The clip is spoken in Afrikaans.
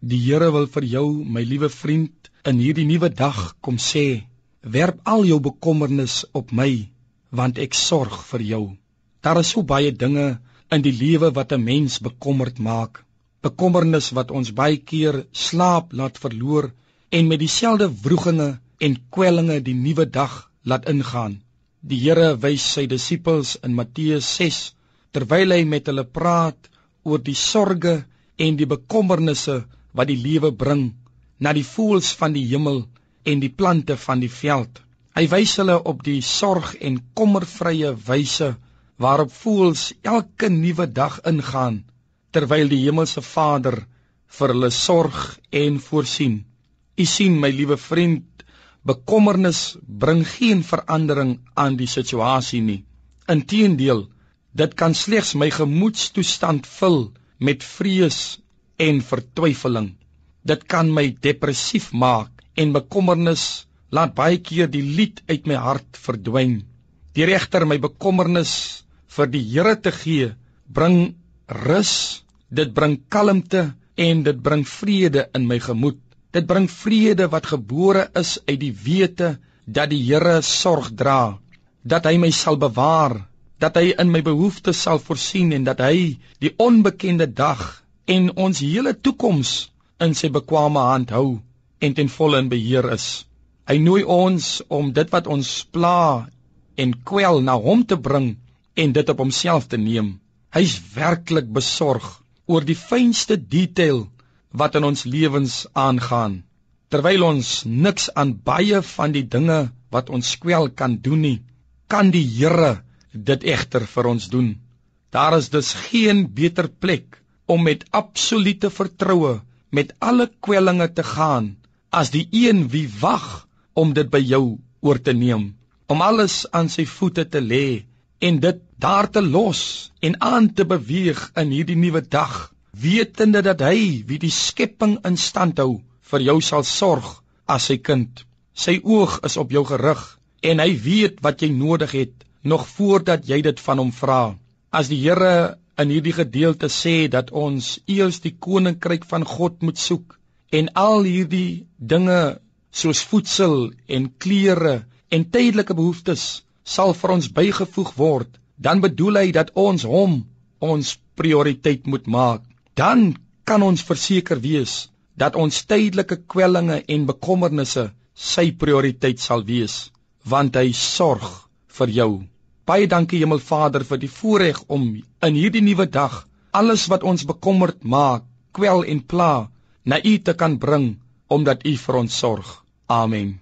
Die Here wil vir jou, my liewe vriend, in hierdie nuwe dag kom sê: Werp al jou bekommernis op my, want ek sorg vir jou. Daar is so baie dinge in die lewe wat 'n mens bekommerd maak. Bekommernis wat ons baie keer slaap laat verloor en met dieselfde wrogginge en kwellinge die nuwe dag laat ingaan. Die Here wys sy disippels in Matteus 6 terwyl hy met hulle praat oor die sorges en die bekommernisse wat die lewe bring na die voëls van die hemel en die plante van die veld. Hy wys hulle op die sorg en kommervrye wyse waarop voëls elke nuwe dag ingaan terwyl die hemelse Vader vir hulle sorg en voorsien. U sien my liewe vriend, bekommernis bring geen verandering aan die situasie nie. Inteendeel, dit kan slegs my gemoedstoestand vul met vrees en vertwyfeling. Dit kan my depressief maak en bekommernis laat baie keer die lied uit my hart verdwyn. Die regter my bekommernis vir die Here te gee, bring rus, dit bring kalmte en dit bring vrede in my gemoed. Dit bring vrede wat gebore is uit die wete dat die Here sorg dra, dat hy my sal bewaar dat hy in my behoeftes sal voorsien en dat hy die onbekende dag en ons hele toekoms in sy bekwame hand hou en ten volle in beheer is. Hy nooi ons om dit wat ons pla en kwel na hom te bring en dit op homself te neem. Hy's werklik besorg oor die fynste detail wat in ons lewens aangaan. Terwyl ons niks aan baie van die dinge wat ons kwel kan doen nie, kan die Here dit egter vir ons doen. Daar is dus geen beter plek om met absolute vertroue met alle kwellinge te gaan as die een wie wag om dit by jou oor te neem, om alles aan sy voete te lê en dit daar te los en aan te beweeg in hierdie nuwe dag, wetende dat hy wie die skepping in stand hou vir jou sal sorg as sy kind. Sy oog is op jou gerig en hy weet wat jy nodig het nog voordat jy dit van hom vra. As die Here in hierdie gedeelte sê dat ons eers die koninkryk van God moet soek en al hierdie dinge soos voedsel en klere en tydelike behoeftes sal vir ons bygevoeg word, dan bedoel hy dat ons hom ons prioriteit moet maak. Dan kan ons verseker wees dat ons tydelike kwellinge en bekommernisse sy prioriteit sal wees, want hy sorg vir jou. Baie dankie Hemelvader vir die voorreg om in hierdie nuwe dag alles wat ons bekommerd maak, kwel en pla, na U te kan bring omdat U vir ons sorg. Amen.